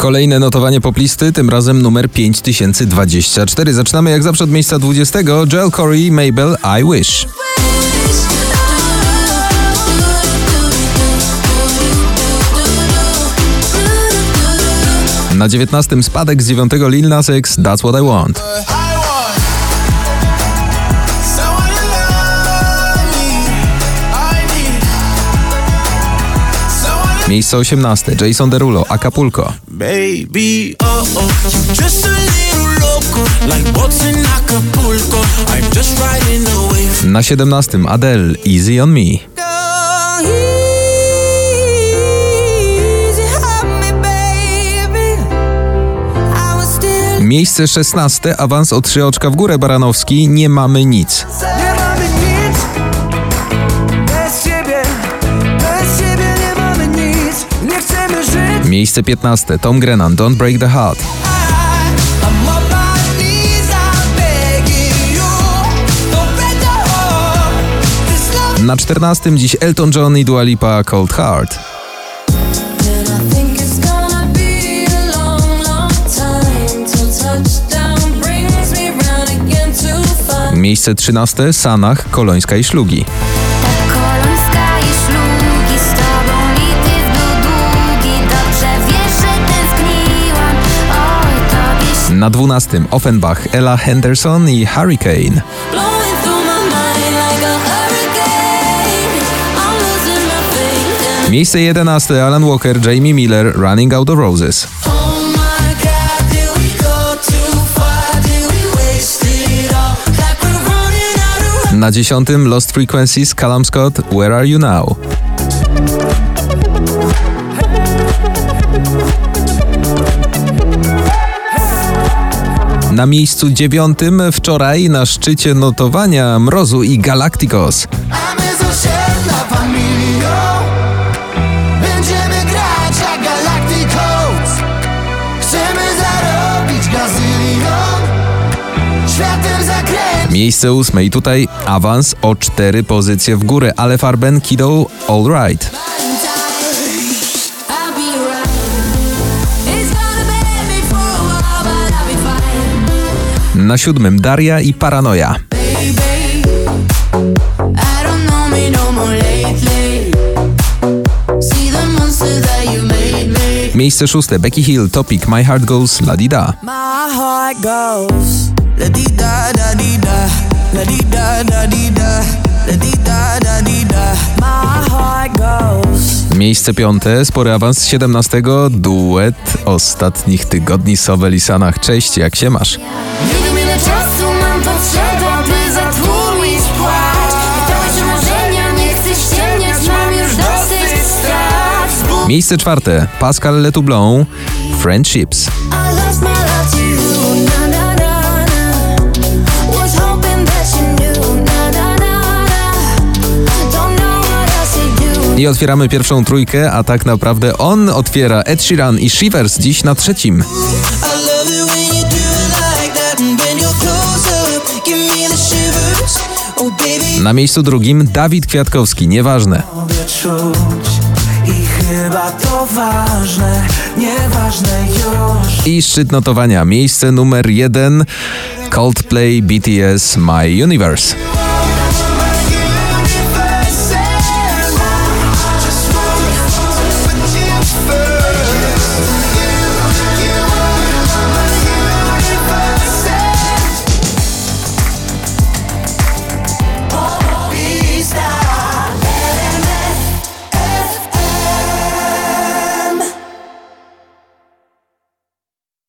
Kolejne notowanie poplisty, tym razem numer 5024. Zaczynamy jak zawsze od miejsca 20. Joel Corey, Mabel, I Wish. Na 19 spadek z 9 Lil Nas X, That's What. I want Miejsce 18 Jason Derulo, Acapulco. Baby, oh oh, loco, like Acapulco. Na 17 Adele, Easy on Me. Miejsce 16, awans o 3 oczka w górę Baranowski, nie mamy nic. Nie mamy nic Miejsce 15, Tom Grennan, Don't Break the Heart. Na 14 dziś Elton John i Dua Lipa, Cold Heart. Miejsce 13, Sanach, Kolońska i Szlugi. Na 12 Offenbach, Ella Henderson i Hurricane. Miejsce 11 Alan Walker, Jamie Miller, Running Out of Roses. Oh Na 10 Lost Frequencies, Callum Scott, Where Are You Now? Na miejscu dziewiątym wczoraj na szczycie notowania Mrozu i Galacticos. A my z osiedla familią Będziemy grać jak Galacticos Chcemy zarobić gazylion Światem zakręcić Miejsce ósme i tutaj awans o cztery pozycje w górę, ale Farben Kiddo All Right. Na siódmym Daria i Paranoja. No. Miejsce szóste Becky Hill, Topic, My Heart Goes La Di Da. My Miejsce piąte, spory awans z 17, duet ostatnich tygodni. Sobel i Sanach. Cześć, jak się masz? Nie wiem ile czasu mam potrzeba, by zatłumić płacz. I to już marzenia, nie chcę ściemniać, mam już dosyć strat. Miejsce czwarte, Pascal Letoublon, Friendships. I otwieramy pierwszą trójkę, a tak naprawdę on otwiera Ed Sheeran i Shivers dziś na trzecim. Oh Na miejscu drugim Dawid Kwiatkowski, nieważne. I chyba to ważne Nieważne już I szczyt notowania, miejsce numer jeden Coldplay BTS My Universe.